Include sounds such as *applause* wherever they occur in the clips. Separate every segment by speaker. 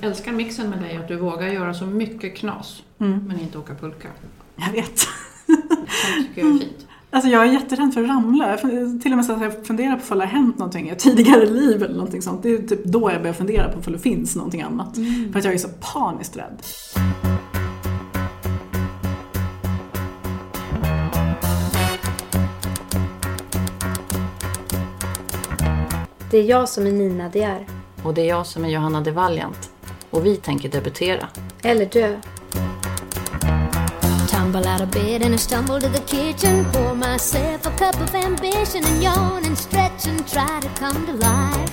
Speaker 1: älskar mixen med dig att du vågar göra så mycket knas,
Speaker 2: Mm.
Speaker 1: men inte åka pulka.
Speaker 2: Jag vet.
Speaker 1: Tycker jag är fint.
Speaker 2: Alltså jag är jätterädd för att ramla. Till och med så att jag funderar på om det har hänt någonting i ett tidigare liv eller någonting sånt. Det är typ då jag börjar fundera på om det finns någonting annat. För att jag är så paniskt rädd.
Speaker 3: Det är jag som är Nina De är.
Speaker 1: Och det är jag som är Johanna de Valiant. Och vi tänker debutera.
Speaker 3: Eller dö.
Speaker 4: Tumble out of bed and I stumble to the kitchen. Pour myself a cup of ambition and yawn and stretch and try to come to life.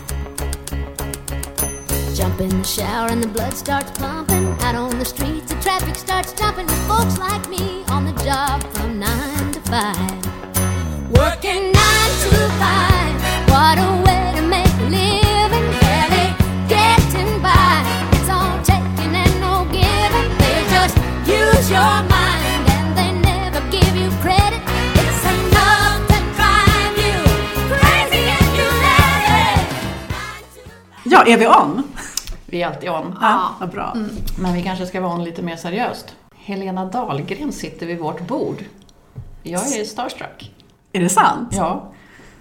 Speaker 4: Jump in the shower and the blood starts pumping. Out on the streets, the traffic starts jumping with folks like me on the job from nine to five. Working nine to five. What a way
Speaker 2: Ja, är vi on?
Speaker 1: Vi är alltid on.
Speaker 2: Ja, vad bra.
Speaker 1: Men vi kanske ska vara on lite mer seriöst. Helena Dahlgren sitter vid vårt bord. Jag är starstruck.
Speaker 2: Är det sant?
Speaker 1: Ja.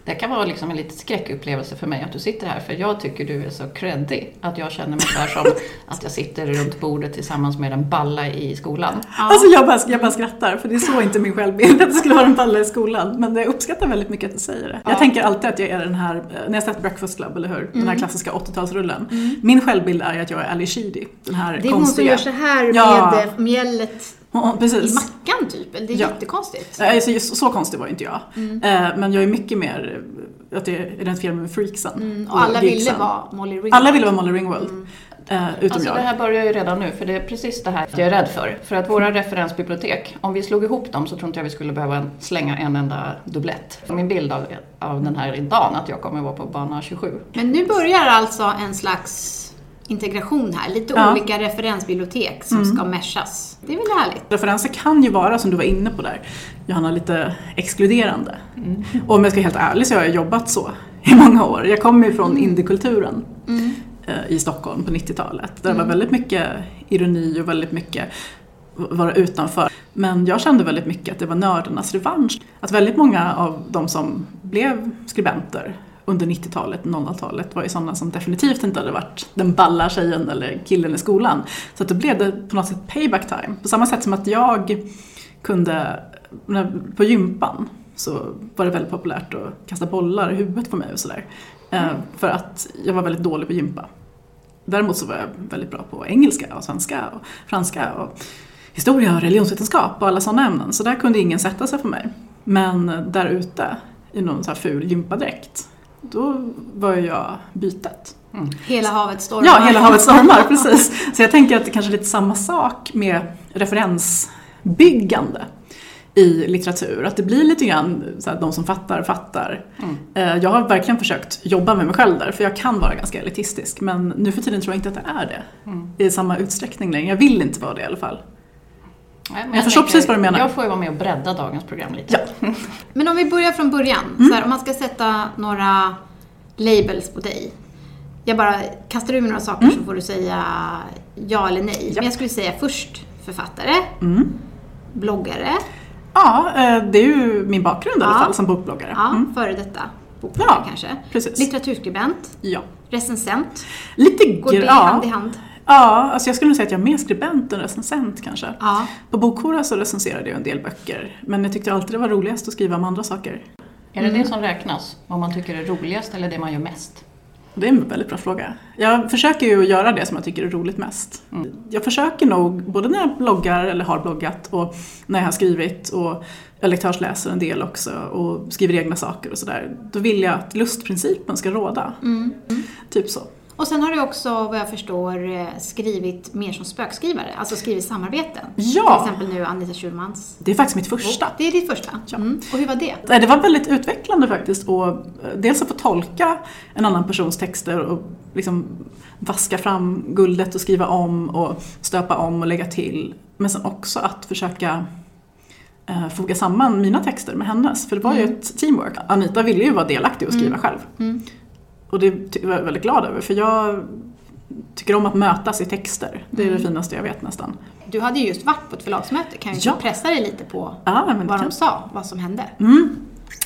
Speaker 1: Det kan vara liksom en liten skräckupplevelse för mig att du sitter här, för jag tycker du är så creddig. Att jag känner mig där som *laughs* att jag sitter runt bordet tillsammans med en balla i skolan.
Speaker 2: Alltså jag bara, jag bara skrattar, för det är så inte min självbild att det skulle vara en palla i skolan. Men jag uppskattar väldigt mycket att du säger det. Jag tänker alltid att jag är den här, eh, när jag sett Breakfast Club, eller hur? Den här klassiska 80-talsrullen. Min självbild är att jag är Ali Sheedy. Den här
Speaker 5: Det är hon som
Speaker 2: konstiga.
Speaker 5: gör så här med
Speaker 2: Ja.
Speaker 5: eh, mjället
Speaker 2: Ja,
Speaker 5: i
Speaker 2: precis.
Speaker 5: mackan typ. Det är
Speaker 2: Ja.
Speaker 5: jättekonstigt.
Speaker 2: Så, så, så konstig var inte jag. Eh, Men jag är mycket mer eh, att jag identifierar mig med freaksen.
Speaker 5: Mm, och alla ville vara Molly Ringwald.
Speaker 2: Alla ville vara Molly Ringwald. eh, Utom
Speaker 1: Alltså
Speaker 2: jag.
Speaker 1: det här börjar ju redan nu, för det är precis det här jag är rädd för. För att våra referensbibliotek, om vi slog ihop dem så tror inte jag vi skulle behöva slänga en enda dubblett. Min bild av, av den här dagen, att jag kommer vara på bana 27.
Speaker 5: Men nu börjar alltså en slags integration här. Lite
Speaker 2: Ja.
Speaker 5: olika referensbibliotek som ska meshas. Det är väl härligt?
Speaker 2: Referenser kan ju vara, som du var inne på där, Johanna, lite exkluderande. Och om jag ska vara helt ärlig så har jag jobbat så i många år. Jag kommer ju från indiekulturen eh, i Stockholm på 90-talet. Där det var väldigt mycket ironi och väldigt mycket vara utanför. Men jag kände väldigt mycket att det var nördarnas revansch. Att väldigt många av de som blev skribenter under 90-talet, 00-talet var ju sådana som definitivt inte hade varit den balla tjejen eller killen i skolan. Så att då blev det på något sätt payback time. På samma sätt som att jag kunde, på gympan så var det väldigt populärt att kasta bollar i huvudet på mig och sådär. Eh, För att jag var väldigt dålig på gympa. Däremot så var jag väldigt bra på engelska och svenska och franska och historia och religionsvetenskap och alla sådana ämnen. Så där kunde ingen sätta sig för mig. Men där ute i någon så här ful gympadräkt, då var ju jag bytet.
Speaker 5: Hela havet stormar.
Speaker 2: Ja, hela havet stormar, precis. Så jag tänker att det kanske är lite samma sak med referensbyggande i litteratur. Att det blir lite grann så här, de som fattar, fattar. Eh, Jag har verkligen försökt jobba med mig själv där, för jag kan vara ganska elitistisk. Men nu för tiden tror jag inte att det är det i samma utsträckning längre. Jag vill inte vara det i alla fall.
Speaker 1: Nej, men
Speaker 2: Jag förstår precis vad du menar.
Speaker 1: Jag får ju vara med och bredda dagens program lite.
Speaker 2: Ja. *laughs*
Speaker 5: Men om vi börjar från början.
Speaker 2: Mm.
Speaker 5: Så här, om man ska sätta några labels på dig. Jag bara kastar ur mig några saker så får du säga ja eller nej.
Speaker 2: Mm. Ja.
Speaker 5: Men jag skulle säga först författare,
Speaker 2: Mm.
Speaker 5: bloggare,
Speaker 2: Ja, eh, det är ju min bakgrund i alla
Speaker 5: Ja.
Speaker 2: fall som bokbloggare.
Speaker 5: ja,
Speaker 2: Mm.
Speaker 5: före detta bokbloggare
Speaker 2: Ja,
Speaker 5: kanske.
Speaker 2: precis.
Speaker 5: Litteraturskribent,
Speaker 2: Ja.
Speaker 5: recensent.
Speaker 2: Lite
Speaker 5: Går det
Speaker 2: ja.
Speaker 5: hand i hand?
Speaker 2: Ja, alltså jag skulle nog säga att jag är mer skribent än recensent kanske.
Speaker 5: Ja.
Speaker 2: På Bokhora så recenserade jag en del böcker, men jag tyckte alltid det var roligast att skriva om andra saker.
Speaker 1: Är det det som räknas? Vad man tycker är roligast eller det man gör mest?
Speaker 2: Det är en väldigt bra fråga. Jag försöker ju göra det som jag tycker är roligt mest. Jag försöker nog, både när jag bloggar eller har bloggat och när jag har skrivit och jag lektörsläser en del också och skriver egna saker och sådär. Då vill jag att lustprincipen ska råda. Typ så.
Speaker 5: Och sen har du också, vad jag förstår, eh, skrivit mer som spökskrivare. Alltså skrivit samarbeten.
Speaker 2: Ja.
Speaker 5: Till exempel nu Anita Schulmans
Speaker 2: Det är faktiskt mitt första.
Speaker 5: Det är ditt första? Mm. Och hur var det?
Speaker 2: Det var väldigt utvecklande faktiskt. Och eh, dels att få tolka en annan persons texter och liksom vaska fram guldet och skriva om och stöpa om och lägga till. Men sen också att försöka eh, foga samman mina texter med hennes. För det var ju ett teamwork. Anita ville ju vara delaktig och skriva själv. Och det var jag väldigt glad över för jag tycker om att mötas i texter. Det är det finaste jag vet nästan.
Speaker 5: Du hade ju just varit på ett förlagsmöte. Kan ju
Speaker 2: Ja.
Speaker 5: pressa dig lite på
Speaker 2: det
Speaker 5: vad
Speaker 2: kan-
Speaker 5: de sa, vad som hände?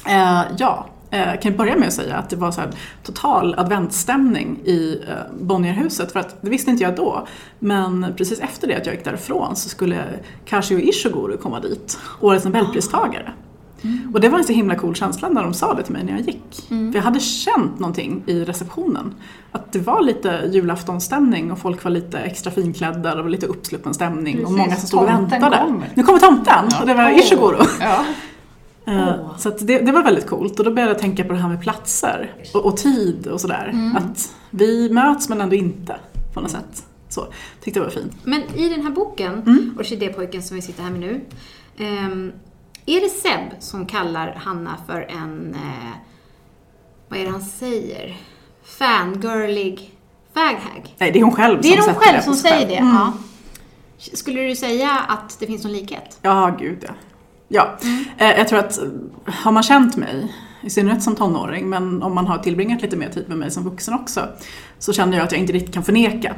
Speaker 2: Eh, ja, eh, kan jag börja med att säga att det var så total adventsstämning i eh, Bonnierhuset. För att det visste inte jag då. Men precis efter det att jag gick därifrån så skulle Kazuo Ishiguro komma dit, årets nobelpristagare. Och det var en så himla cool känsla när de sa det till mig när jag gick. För jag hade känt någonting i receptionen. Att det var lite julaftonsstämning och folk var lite extra finklädda, var lite uppsluppen stämning och
Speaker 1: Precis,
Speaker 2: många som stod och väntade.
Speaker 1: kommer.
Speaker 2: Nu kommer tomten! Och det var
Speaker 1: Åh.
Speaker 2: Ishiguro.
Speaker 1: Ja.
Speaker 2: Eh, Så det, det var väldigt coolt och då började jag tänka på det här med platser och, och tid och sådär. Att vi möts men ändå inte på något sätt. Så, tyckte det var fint.
Speaker 5: Men i den här boken,
Speaker 2: Mm.
Speaker 5: Orkidépojken som vi sitter här med nu. ehm, är det Seb som kallar Hanna för en, eh, vad är det han säger? Fangirlig faghag?
Speaker 2: Nej, det är hon själv
Speaker 5: Det är
Speaker 2: som sätter
Speaker 5: själv
Speaker 2: på
Speaker 5: som säger det?
Speaker 2: Mm.
Speaker 5: Ja. Skulle du säga att det finns någon likhet?
Speaker 2: Ja, gud ja. Ja, eh, jag tror att eh, har man känt mig, i synnerhet som tonåring, men om man har tillbringat lite mer tid med mig som vuxen också, så känner jag att jag inte riktigt kan förneka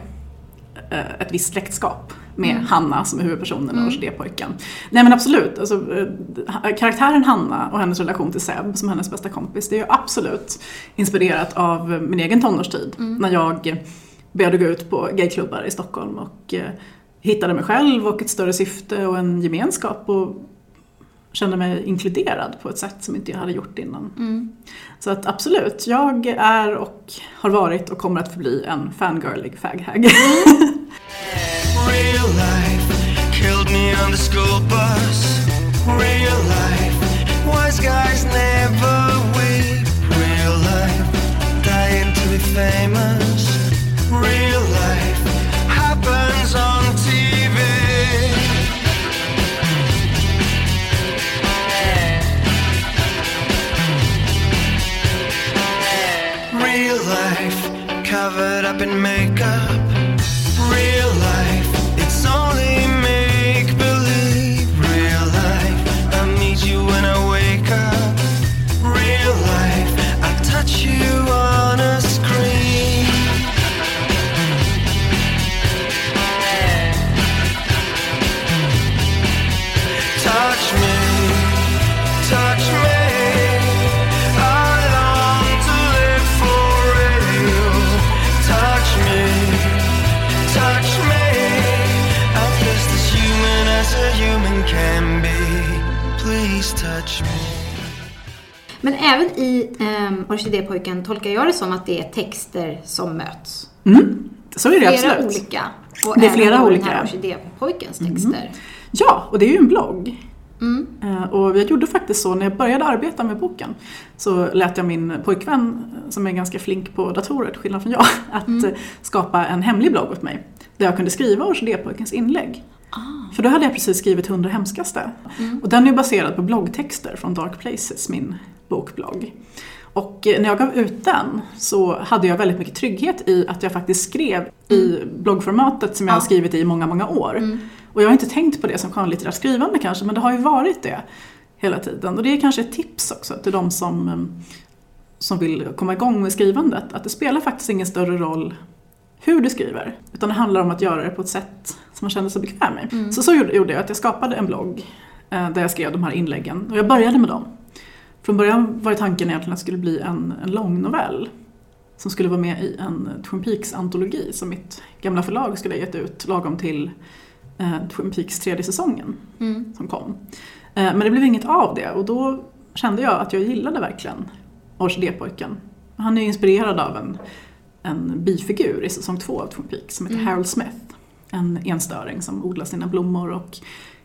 Speaker 2: eh, ett visst släktskap med Hanna som är huvudpersonen och Orkidépojken. Nej men absolut, alltså, eh, karaktären Hanna och hennes relation till Seb som hennes bästa kompis, det är ju absolut inspirerat av min egen tonårstid. När jag började gå ut på gayklubbar i Stockholm och eh, hittade mig själv och ett större syfte och en gemenskap och kände mig inkluderad på ett sätt som inte jag hade gjort innan. Så att absolut, jag är och har varit och kommer att förbli en fangirlig faghag. *laughs*
Speaker 6: Real life killed me on the school bus. Real life, wise guys never weep. Real life, dying to be famous. Real life happens on TV. Real life covered up in makeup. Can be. Please touch me.
Speaker 5: Men även i um, Orkidépojken tolkar jag det som att det är texter som möts.
Speaker 2: Så är det
Speaker 5: Flera
Speaker 2: absolut.
Speaker 5: olika. Och
Speaker 2: Det är flera olika.
Speaker 5: den här Orkidépojkens texter.
Speaker 2: Ja, och det är ju en blogg.
Speaker 5: Mm.
Speaker 2: Eh, Och jag gjorde faktiskt så när jag började arbeta med boken så lät jag min pojkvän, eh, som är ganska flink på datorer till skillnad från jag, *laughs* att
Speaker 5: Mm.
Speaker 2: eh, skapa en hemlig blogg åt mig. Där jag kunde skriva Orkidépojkens inlägg.
Speaker 5: Ah.
Speaker 2: För då hade jag precis skrivit 100 hemskaste.
Speaker 5: Mm.
Speaker 2: Och den är baserad på bloggtexter från Dark Places, min bokblogg. Och eh, när jag gav ut den så hade jag väldigt mycket trygghet i att jag faktiskt skrev i bloggformatet som jag har
Speaker 5: Mm. Ja.
Speaker 2: skrivit i i många, många år.
Speaker 5: Mm.
Speaker 2: Och jag har inte tänkt på det som skönlitterärt skrivande kanske, men det har ju varit det hela tiden. Och det är kanske ett tips också till de som, eh, som vill komma igång med skrivandet. Att det spelar faktiskt ingen större roll hur du skriver, utan det handlar om att göra det på ett sätt som man känner sig bekväm med. Så så gjorde jag, att jag skapade en blogg eh, där jag skrev de här inläggen. Och jag började med dem. Från början var tanken egentligen att det skulle bli en, en lång novell som skulle vara med i en Twin Peaks-antologi som mitt gamla förlag skulle ha gett ut lagom till eh, Twin Peaks tredje säsongen
Speaker 5: Mm.
Speaker 2: som kom. Eh, men det blev inget av det och då kände jag att jag gillade verkligen Orkidépojken. Han är inspirerad av en, en bifigur i säsong två av Twin Peaks som heter
Speaker 5: Mm.
Speaker 2: Harold Smith. En enstöring som odlar sina blommor och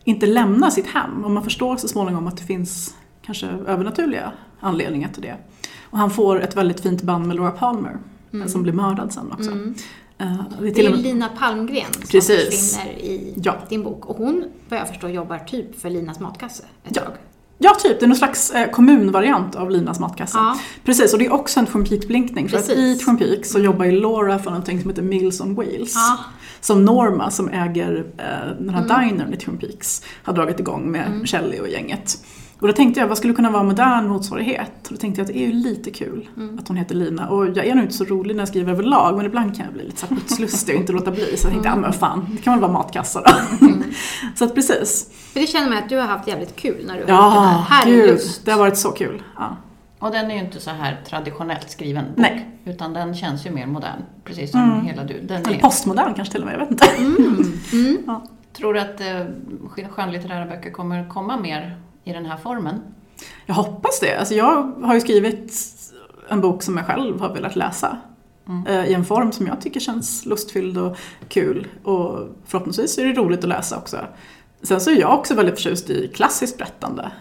Speaker 2: inte lämnar sitt hem. Och man förstår så småningom att det finns kanske övernaturliga anledningar till det. Och han får ett väldigt fint band med Laura Palmer
Speaker 5: Mm.
Speaker 2: som blir mördad sen också.
Speaker 5: Mm.
Speaker 2: Eh, det är
Speaker 5: Det är
Speaker 2: med-
Speaker 5: Lina Palmgren som
Speaker 2: Precis.
Speaker 5: försvinner i
Speaker 2: Ja.
Speaker 5: din bok. Och hon, vad jag förstår, jobbar typ för Linas matkasse ett
Speaker 2: Ja.
Speaker 5: tag.
Speaker 2: Ja, typ. Det är någon slags eh, kommunvariant av Linas matkasse.
Speaker 5: Ja.
Speaker 2: Precis, och det är också en Twin Peaks-blinkning. För att i. Twin Peaks så jobbar ju Laura för någonting som heter Mills on Wheels.
Speaker 5: Ja.
Speaker 2: Som Norma, som äger eh, den här
Speaker 5: Mm.
Speaker 2: dinern i Twin Peaks, har dragit igång med
Speaker 5: Mm.
Speaker 2: Shelley och gänget. Och då tänkte jag, vad skulle kunna vara modern motsvarighet? Och då tänkte jag att det är ju lite kul
Speaker 5: Mm.
Speaker 2: att hon heter Lina. Och jag är nog inte så rolig när jag skriver överlag, men ibland kan jag bli lite putslustig och inte låta bli. Så jag tänkte, ja men fan, det kan väl vara matkassar då.
Speaker 5: Mm. *laughs*
Speaker 2: så att precis.
Speaker 5: För det känner man att du har haft jävligt kul när du har gjort den
Speaker 2: Ja,
Speaker 5: här. Är
Speaker 2: gud,
Speaker 5: lust.
Speaker 2: det har varit så kul. Ja.
Speaker 1: Och den är ju inte så här traditionellt skriven bok.
Speaker 2: Nej.
Speaker 1: Utan den känns ju mer modern. Precis som
Speaker 2: Mm.
Speaker 1: hela du. Den
Speaker 2: Eller
Speaker 1: är,
Speaker 2: postmodern kanske till och med, jag vet inte. *laughs*
Speaker 1: tror du att eh, skönlitterära böcker kommer komma mer i den här formen?
Speaker 2: Jag hoppas det. Alltså jag har ju skrivit en bok som jag själv har velat läsa. eh, I en form som jag tycker känns lustfylld och kul. Och förhoppningsvis är det roligt att läsa också. Sen så är jag också väldigt förtjust i klassiskt berättande.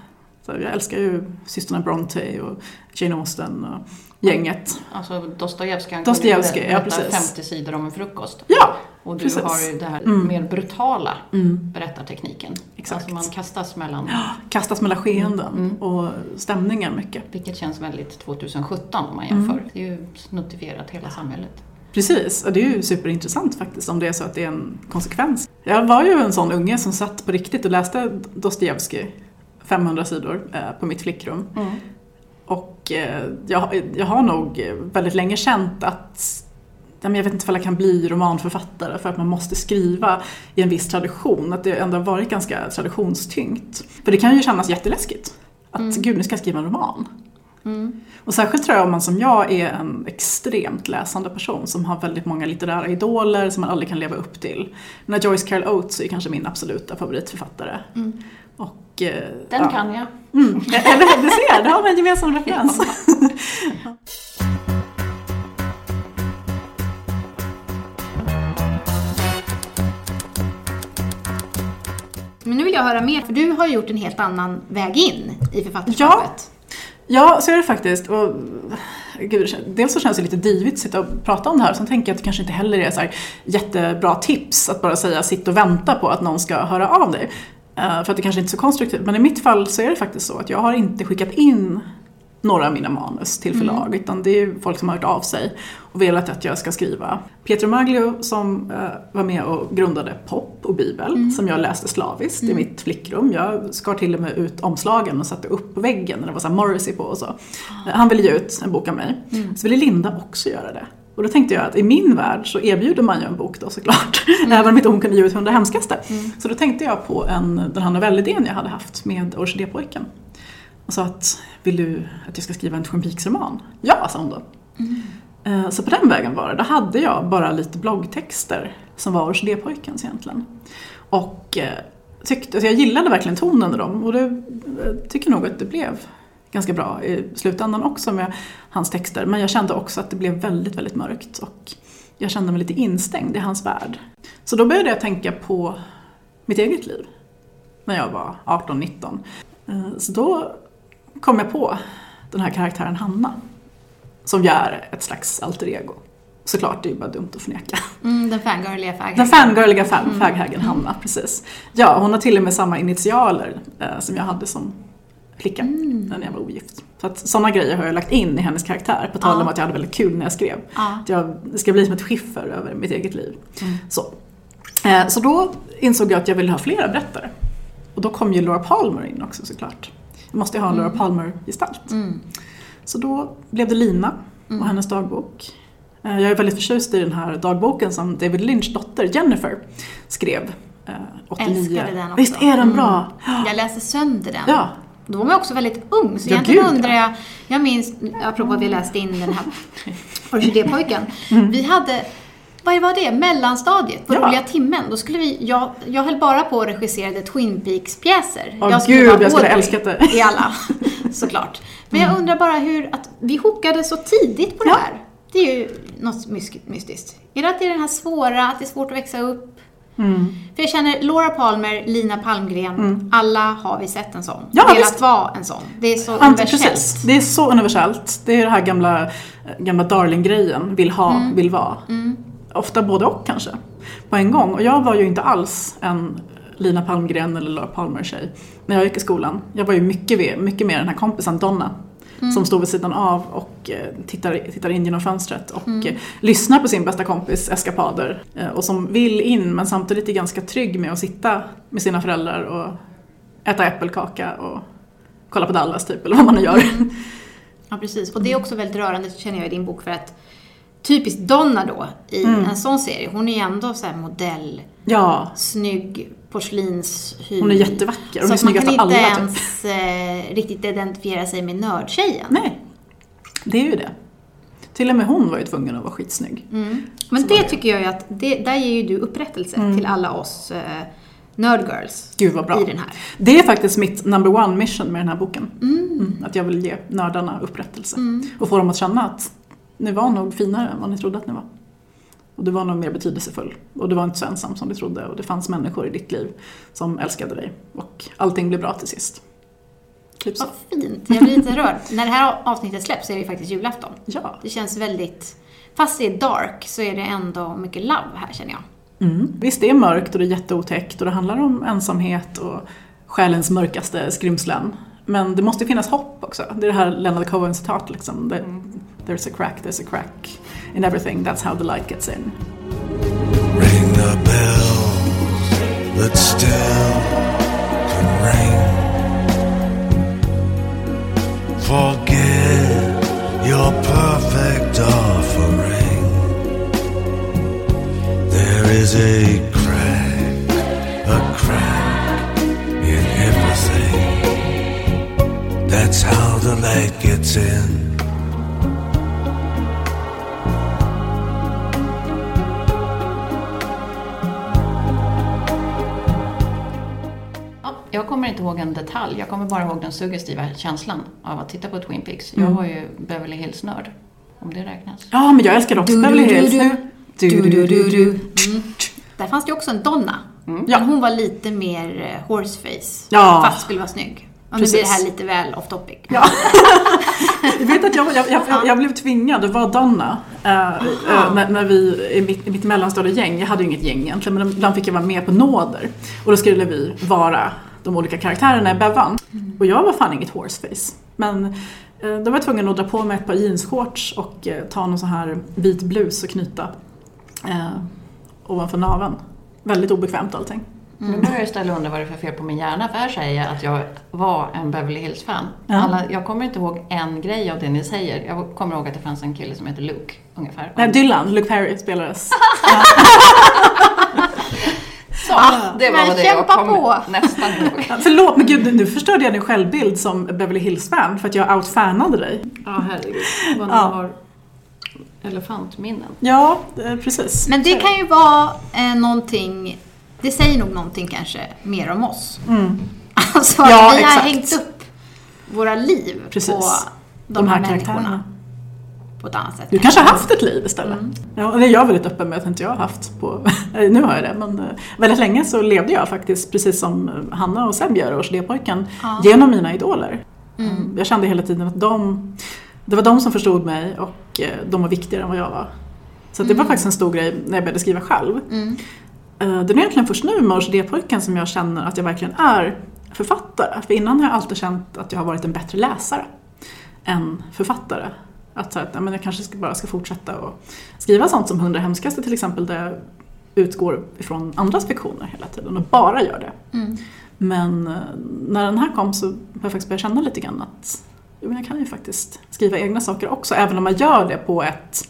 Speaker 2: Så jag älskar ju systrarna Bronte och Jane Austen och gänget.
Speaker 1: Alltså Dostojevskij, han
Speaker 2: Dostojevskij,
Speaker 1: kunde
Speaker 2: ja, precis.
Speaker 1: 50 sidor om en frukost.
Speaker 2: Ja,
Speaker 1: Och du
Speaker 2: precis.
Speaker 1: har ju det här
Speaker 2: Mm.
Speaker 1: mer brutala
Speaker 2: Mm.
Speaker 1: berättartekniken.
Speaker 2: Exakt.
Speaker 1: Alltså man kastas mellan,
Speaker 2: kastas mellan skeenden
Speaker 1: Mm.
Speaker 2: och stämningar mycket.
Speaker 1: vilket känns väldigt 2017 om man jämför. Det är ju snuttifierat hela samhället.
Speaker 2: Precis, och det är ju superintressant faktiskt om det är så att det är en konsekvens. Jag var ju en sån unge som satt på riktigt och läste Dostojevskij 500 sidor eh, på mitt flickrum. Och eh, jag, jag har nog väldigt länge känt att jag vet inte om jag kan bli romanförfattare för att man måste skriva i en viss tradition. Att det ändå har varit ganska traditionstyngt. För det kan ju kännas jätteläskigt. Att gud, nu ska jag skriva en roman. Och särskilt tror jag om man som jag är en extremt läsande person som har väldigt många litterära idoler som man aldrig kan leva upp till. Men Joyce Carol Oates är kanske min absoluta favoritförfattare. Och, eh,
Speaker 1: Den
Speaker 2: ja.
Speaker 1: kan jag.
Speaker 2: Mm. *laughs* Eller du ser, där har vi en gemensam referens.
Speaker 5: Men nu vill jag höra mer, för du har gjort en helt annan väg in i författarskapet.
Speaker 2: Ja, så är det faktiskt. Och, gud, det dels så känns det lite divigt att sitta och prata om det här, sen tänker jag att det kanske inte heller är så jättebra tips att bara säga sitt och vänta på att någon ska höra av dig. Eh, för att det kanske inte är så konstruktivt. Men i mitt fall så är det faktiskt så att jag har inte skickat in några av mina manus till förlag, utan det är folk som har hört av sig och velat att jag ska skriva. Pietro Maglio som eh, var med och grundade Pop och Bibel, som jag läste slaviskt i mitt flickrum. Jag skar till och med ut omslagen och satte upp på väggen när det var så Morrissey på och så. Eh, Han ville ge ut en bok av mig. Så ville Linda också göra det. Och då tänkte jag att i min värld så erbjuder man ju en bok då såklart. *laughs* Även om inte hon kunde ge ut Hundra hemskaste. Så då tänkte jag på en, den här novellidén jag hade haft med Orkidépojken. Och sa att, vill du att jag ska skriva en Twin Peaks-roman? Ja, sa hon då. Eh, Så på den vägen var det. Då hade jag bara lite bloggtexter som var Orkidépojkens egentligen. Och eh, tyckte, alltså jag gillade verkligen tonen i dem och det eh, tycker nog att det blev ganska bra i slutändan också med hans texter. Men jag kände också att det blev väldigt, väldigt mörkt och jag kände mig lite instängd i hans värld. Så då började jag tänka på mitt eget liv när jag var 18-19. Eh, Så då kom jag på den här karaktären Hanna. Som ju är ett slags alter ego. Såklart, det är ju bara dumt att förneka.
Speaker 5: Mm, den fangirliga faghagen.
Speaker 2: Den fangirliga fan, faghagen Hanna, precis. Ja, hon har till och med samma initialer eh, som jag hade som flicka när jag var ogift. Så att sådana grejer har jag lagt in i hennes karaktär, på tal om att jag hade väldigt kul när jag skrev.
Speaker 5: Ja.
Speaker 2: Att jag, det ska bli som ett skiffer över mitt eget liv. Så. Eh, så då insåg jag att jag ville ha flera berättare. Och då kom ju Laura Palmer in också såklart. Jag måste ju ha en Laura Palmer-gestalt.
Speaker 5: Mm.
Speaker 2: Så då blev det Lina och hennes dagbok. Eh, Jag är väldigt förtjust i den här dagboken som David Lynch dotter Jennifer skrev eh, 89.
Speaker 5: Älskade den också.
Speaker 2: Visst är den bra?
Speaker 5: Jag läste sönder den.
Speaker 2: Ja.
Speaker 5: Då var man också väldigt ung, så
Speaker 2: Ja,
Speaker 5: egentligen
Speaker 2: gud,
Speaker 5: undrar jag, jag minns, apropå att vi läste in den här *laughs* Orkidépojken,
Speaker 2: Mm.
Speaker 5: vi hade vad var det? Mellanstadiet, på
Speaker 2: Ja.
Speaker 5: roliga timmen. Då skulle vi, jag, jag höll bara på att regissera Twin Peaks-pjäser.
Speaker 2: Åh,
Speaker 5: jag skulle
Speaker 2: gud, jag skulle älskat det. Mm.
Speaker 5: I alla, *laughs* såklart. Men jag undrar bara hur, att vi hookade så tidigt på det
Speaker 2: Ja.
Speaker 5: här. Det är ju något mys- mystiskt. Är det att det är den här svåra, att det är svårt att växa upp?
Speaker 2: Mm.
Speaker 5: För jag känner Laura Palmer, Lina Palmgren, alla har vi sett en sån.
Speaker 2: Ja,
Speaker 5: Velat
Speaker 2: visst.
Speaker 5: vara en sån. Det är så
Speaker 2: Ant-
Speaker 5: universellt.
Speaker 2: Precis, det är så universellt. Det är det här gamla, gamla darling-grejen, vill ha,
Speaker 5: Mm.
Speaker 2: vill vara. Ofta både och kanske, på en gång. Och jag var ju inte alls en Lina Palmgren eller Laura Palmer-tjej när jag gick i skolan. Jag var ju mycket, mycket mer den här kompisen Donna. Som står vid sidan av och eh, tittar, tittar in genom fönstret och eh, lyssnar på sin bästa kompis eskapader. Eh, och som vill in men samtidigt är ganska trygg med att sitta med sina föräldrar och äta äppelkaka och kolla på Dallas typ, eller vad man nu gör.
Speaker 5: Ja, precis. Och det är också väldigt rörande, känner jag, i din bok för att typiskt Donna då, i en sån serie, hon är ju ändå så här modell,
Speaker 2: Ja,
Speaker 5: snygg porslinshy.
Speaker 2: hon är jättevacker. Hon
Speaker 5: Så
Speaker 2: är
Speaker 5: man
Speaker 2: snyggast
Speaker 5: kan
Speaker 2: av
Speaker 5: inte
Speaker 2: alla. Typ.
Speaker 5: ens eh, riktigt identifiera sig med nördtjejen.
Speaker 2: Nej, det är ju det. Till och med hon var ju tvungen att vara skitsnygg.
Speaker 5: Men
Speaker 2: Så var
Speaker 5: det
Speaker 2: det.
Speaker 5: tycker jag ju att, det, där ger ju du upprättelse
Speaker 2: Mm.
Speaker 5: till alla oss eh, nerdgirls
Speaker 2: Gud vad bra.
Speaker 5: i den här.
Speaker 2: Det är faktiskt mitt number one mission med den här boken. Mm, att jag vill ge nördarna upprättelse. Och få dem att känna att ni var nog finare än vad ni trodde att ni var. Och du var nog mer betydelsefull. Och du var inte så ensam som du trodde. Och det fanns människor i ditt liv som älskade dig. Och allting blev bra till sist. Typ så.
Speaker 5: Vad fint, jag blir lite rörd. När det här avsnittet släpps så är det ju faktiskt julafton.
Speaker 2: Ja.
Speaker 5: Det känns väldigt, fast det är dark så är det ändå mycket love här känner jag.
Speaker 2: Mm. Visst, det är mörkt och det är jätteotäckt och det handlar om ensamhet och själens mörkaste skrymslen. Men det måste finnas hopp också. Det är det här Leonard Cohen-citat liksom. Det- There's a crack, there's a crack in everything, that's how the light gets in.
Speaker 6: Ring the bells that still can ring. Forget your perfect offering. There is a crack, a crack in everything. That's how the light gets in.
Speaker 1: Jag kommer inte ihåg en detalj. Jag kommer bara ihåg den suggestiva känslan av att titta på Twin Peaks. Jag var ju Beverly Hills-nörd, om det räknas.
Speaker 2: Ja, men jag älskar också
Speaker 5: Du,
Speaker 2: Beverly Hills.
Speaker 5: du.
Speaker 2: Du, du, du, du.
Speaker 5: Mm. Där fanns det ju också en Donna.
Speaker 2: Ja.
Speaker 5: Men hon var lite mer eh, horseface.
Speaker 2: Ja.
Speaker 5: Fast skulle vara snygg. Och nu blir det
Speaker 2: Precis.
Speaker 5: här lite väl off topic.
Speaker 2: Ja. *laughs* Jag vet att jag, jag, jag, jag blev tvingad att vara Donna eh, eh, när, när vi i mitt, mitt mellanstadiegäng, jag hade ju inget gäng egentligen, men ibland fick jag vara med på nåder. Och då skulle vi vara de olika karaktärerna i Bevan. Och jag var fan inget horseface. Men eh, då var jag tvungen att dra på mig ett par jeansshorts och eh, ta någon sån här vit blus och knyta eh, ovanför naveln. Väldigt obekvämt allting.
Speaker 1: Nu börjar jag istället undra vad det är för fel på min hjärna. För här säger jag att jag var en Beverly Hills-fan.
Speaker 2: Ja.
Speaker 1: Alla, jag kommer inte ihåg en grej av det ni säger. Jag kommer ihåg att det fanns en kille som heter Luke, ungefär.
Speaker 2: Nej, Dylan, Luke Perry spelades. *laughs* *laughs* *laughs*
Speaker 1: Så, det var
Speaker 5: men
Speaker 1: vad det jag
Speaker 5: kämpa
Speaker 1: kom
Speaker 5: på.
Speaker 1: nästan ihåg.
Speaker 2: Ja, *laughs* Förlåt, men gud, nu förstörde jag din självbild som Beverly Hills-fan för att jag outfanade dig.
Speaker 1: Ja, herregud. Vad ni
Speaker 2: Ja.
Speaker 1: har elefantminnen.
Speaker 2: Ja, eh, precis.
Speaker 5: Men det kan ju vara eh, någonting, det säger nog någonting kanske mer om oss. Alltså att
Speaker 2: Mm. Ja,
Speaker 5: vi har
Speaker 2: exakt.
Speaker 5: hängt upp våra liv
Speaker 2: Precis.
Speaker 5: på de,
Speaker 2: De
Speaker 5: här,
Speaker 2: här
Speaker 5: människorna
Speaker 2: karaktärerna.
Speaker 5: På ett annat sätt.
Speaker 2: Du kanske har haft ett liv istället?
Speaker 5: Mm.
Speaker 2: Ja, det är jag väldigt öppen med att inte jag har haft på... *laughs* nu har jag det, men eh, väldigt länge så levde jag faktiskt precis som eh, Hanna och Seb gör, Orkidépojken,
Speaker 5: Ja.
Speaker 2: genom mina idoler. Mm. Jag kände hela tiden att de, det var de som förstod mig och eh, de var viktigare än vad jag var. Så det var faktiskt en stor grej när jag började skriva själv.
Speaker 5: Mm.
Speaker 2: Det är egentligen först nu med Orkidépojken som jag känner att jag verkligen är författare. För innan har jag alltid känt att jag har varit en bättre läsare än författare. Att, så men jag kanske ska, bara ska fortsätta och skriva sånt som Hundra hemskaste till exempel där jag utgår ifrån andras fiktioner hela tiden och bara gör det.
Speaker 5: Mm.
Speaker 2: Men eh, när den här kom så har jag faktiskt börjat känna lite grann att jo, men jag kan ju faktiskt skriva egna saker också även om jag gör det på ett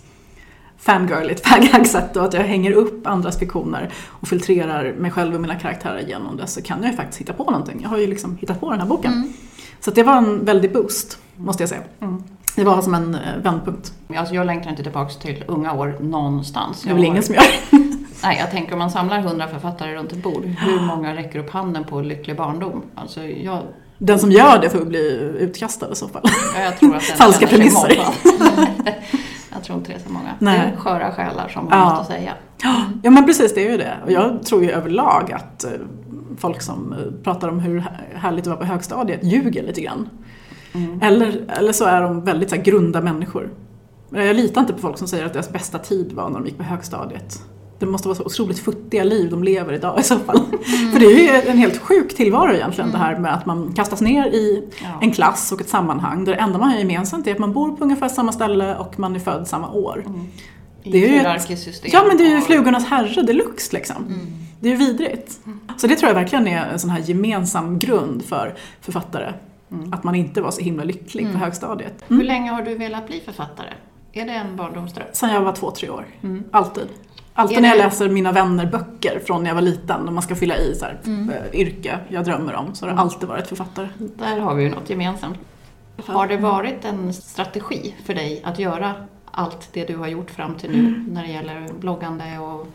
Speaker 2: fangirligt *laughs* fagag-sätt och att jag hänger upp andras fiktioner och filtrerar mig själv och mina karaktärer genom det så kan jag ju faktiskt hitta på någonting. Jag har ju liksom hittat på den här boken. Så att det var en väldig boost, måste jag säga. Det var som en eh, vändpunkt.
Speaker 1: Alltså jag längtar inte tillbaka till unga år någonstans.
Speaker 2: Det är
Speaker 1: Jag
Speaker 2: väl ingen som gör. *laughs*
Speaker 1: Nej, jag tänker om man samlar hundra författare runt ett bord, hur många räcker upp handen på lycklig barndom? Alltså jag,
Speaker 2: Den som gör det får bli utkastad i så fall.
Speaker 1: ja, jag tror att den *laughs*
Speaker 2: Falska premisser. *laughs*
Speaker 1: jag tror inte det är så många.
Speaker 2: Nej.
Speaker 1: Det är sköra själar som har
Speaker 2: Ja.
Speaker 1: något att säga.
Speaker 2: Ja men precis, det är ju det. Och jag tror ju överlag att eh, folk som eh, pratar om hur härligt det var på högstadiet ljuger lite grann. Eller, eller så är de väldigt så här, grunda människor. Jag litar inte på folk som säger att deras bästa tid var när de gick på högstadiet. Det måste vara så otroligt futtiga liv de lever idag i så fall. För det är ju en helt sjuk tillvaro egentligen det här med att man kastas ner i
Speaker 1: Ja.
Speaker 2: en klass och ett sammanhang där det enda man har gemensamt är att man bor på ungefär samma ställe och man är född samma år.
Speaker 1: I
Speaker 2: Det är ett-
Speaker 1: hierarkiskt system.
Speaker 2: Ja men det är ju flugornas herre deluxe liksom. Det är ju vidrigt. Så det tror jag verkligen är en sån här gemensam grund för författare. Att man inte var så himla lycklig på högstadiet.
Speaker 1: Hur länge har du velat bli författare? Är det en barndomsdröm?
Speaker 2: Sen jag var två, tre år. Alltid. Alltid
Speaker 1: Är
Speaker 2: när jag läser mina vänner böcker från när jag var liten och man ska fylla i så här, eh, yrke jag drömmer om så har det alltid varit författare.
Speaker 1: Där har vi ju något gemensamt. Har det varit en strategi för dig att göra allt det du har gjort fram till nu när det gäller bloggande och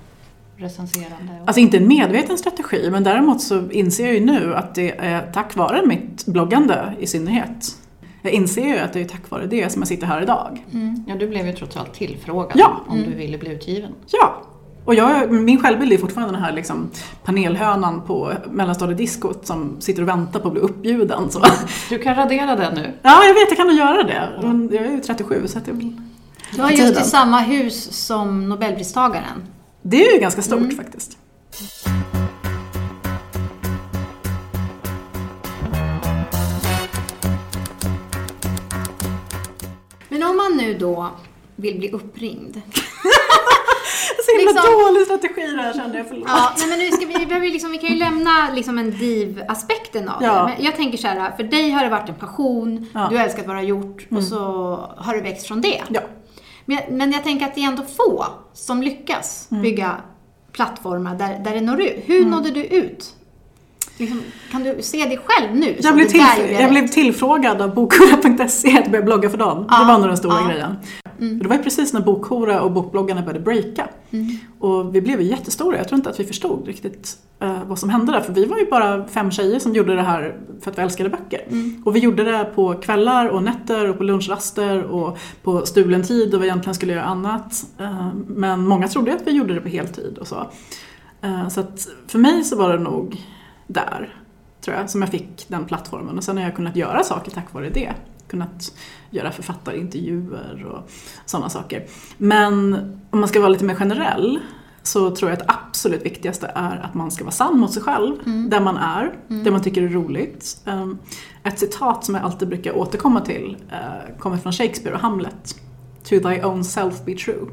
Speaker 1: recenserande? Och...
Speaker 2: Alltså inte en medveten strategi men däremot så inser jag ju nu att det är tack vare mitt bloggande i synnerhet. Jag inser ju att det är tack vare det som jag sitter här idag.
Speaker 1: Ja, du blev ju trots allt tillfrågad
Speaker 2: Ja.
Speaker 1: om du ville bli utgiven.
Speaker 2: Ja! Och jag, min självbild är fortfarande den här liksom panelhönan på mellanstadiediskot som sitter och väntar på att bli uppbjuden. Så.
Speaker 1: Du kan radera den nu.
Speaker 2: Ja, jag vet, jag kan nog göra det. Men jag är ju 37 så att det är väl...
Speaker 5: Du har just i samma hus som Nobelpristagaren.
Speaker 2: Det är ju ganska stort faktiskt.
Speaker 5: Men om man nu då vill bli uppringd. *laughs*
Speaker 2: Så himla
Speaker 5: Liksom-
Speaker 2: dålig strategi det här kände jag, förlåt.
Speaker 5: Ja, nej men nu ska vi, vi, behöver liksom, vi kan ju lämna liksom en div-aspekten av
Speaker 2: Ja.
Speaker 5: det. Men jag tänker så här, för dig har det varit en passion,
Speaker 2: Ja.
Speaker 5: du har älskat vad du har gjort och så har det växt från det.
Speaker 2: Ja.
Speaker 5: Men, jag- men jag tänker att det är ändå få som lyckas
Speaker 2: Mm.
Speaker 5: bygga plattformar där, där det når ut. Hur nådde du ut? Liksom, kan du se dig själv nu?
Speaker 2: Jag blev, till, jag blev tillfrågad av bokhora.se att börja blogga för dem.
Speaker 5: Ja,
Speaker 2: Det var nog den stora
Speaker 5: ja.
Speaker 2: grejen. Det var ju precis när Bokhora och bokbloggarna började breaka. Och vi blev ju jättestora. Jag tror inte att vi förstod riktigt eh, vad som hände där. För vi var ju bara fem tjejer som gjorde det här för att vi älskade böcker. Och vi gjorde det på kvällar och nätter och på lunchraster och på stulen tid och vi egentligen skulle göra annat. Eh, men många trodde att vi gjorde det på heltid och så. Eh, så att för mig så var det nog där tror jag, som jag fick den plattformen. Och sen har jag kunnat göra saker tack vare det. Kunnat göra författarintervjuer och sådana saker. Men om man ska vara lite mer generell så tror jag att det absolut viktigaste är att man ska vara sann mot sig själv, där man är, det man tycker är roligt. Um, Ett citat som jag alltid brukar återkomma till eh, kommer från Shakespeare och Hamlet. To thy own self be true.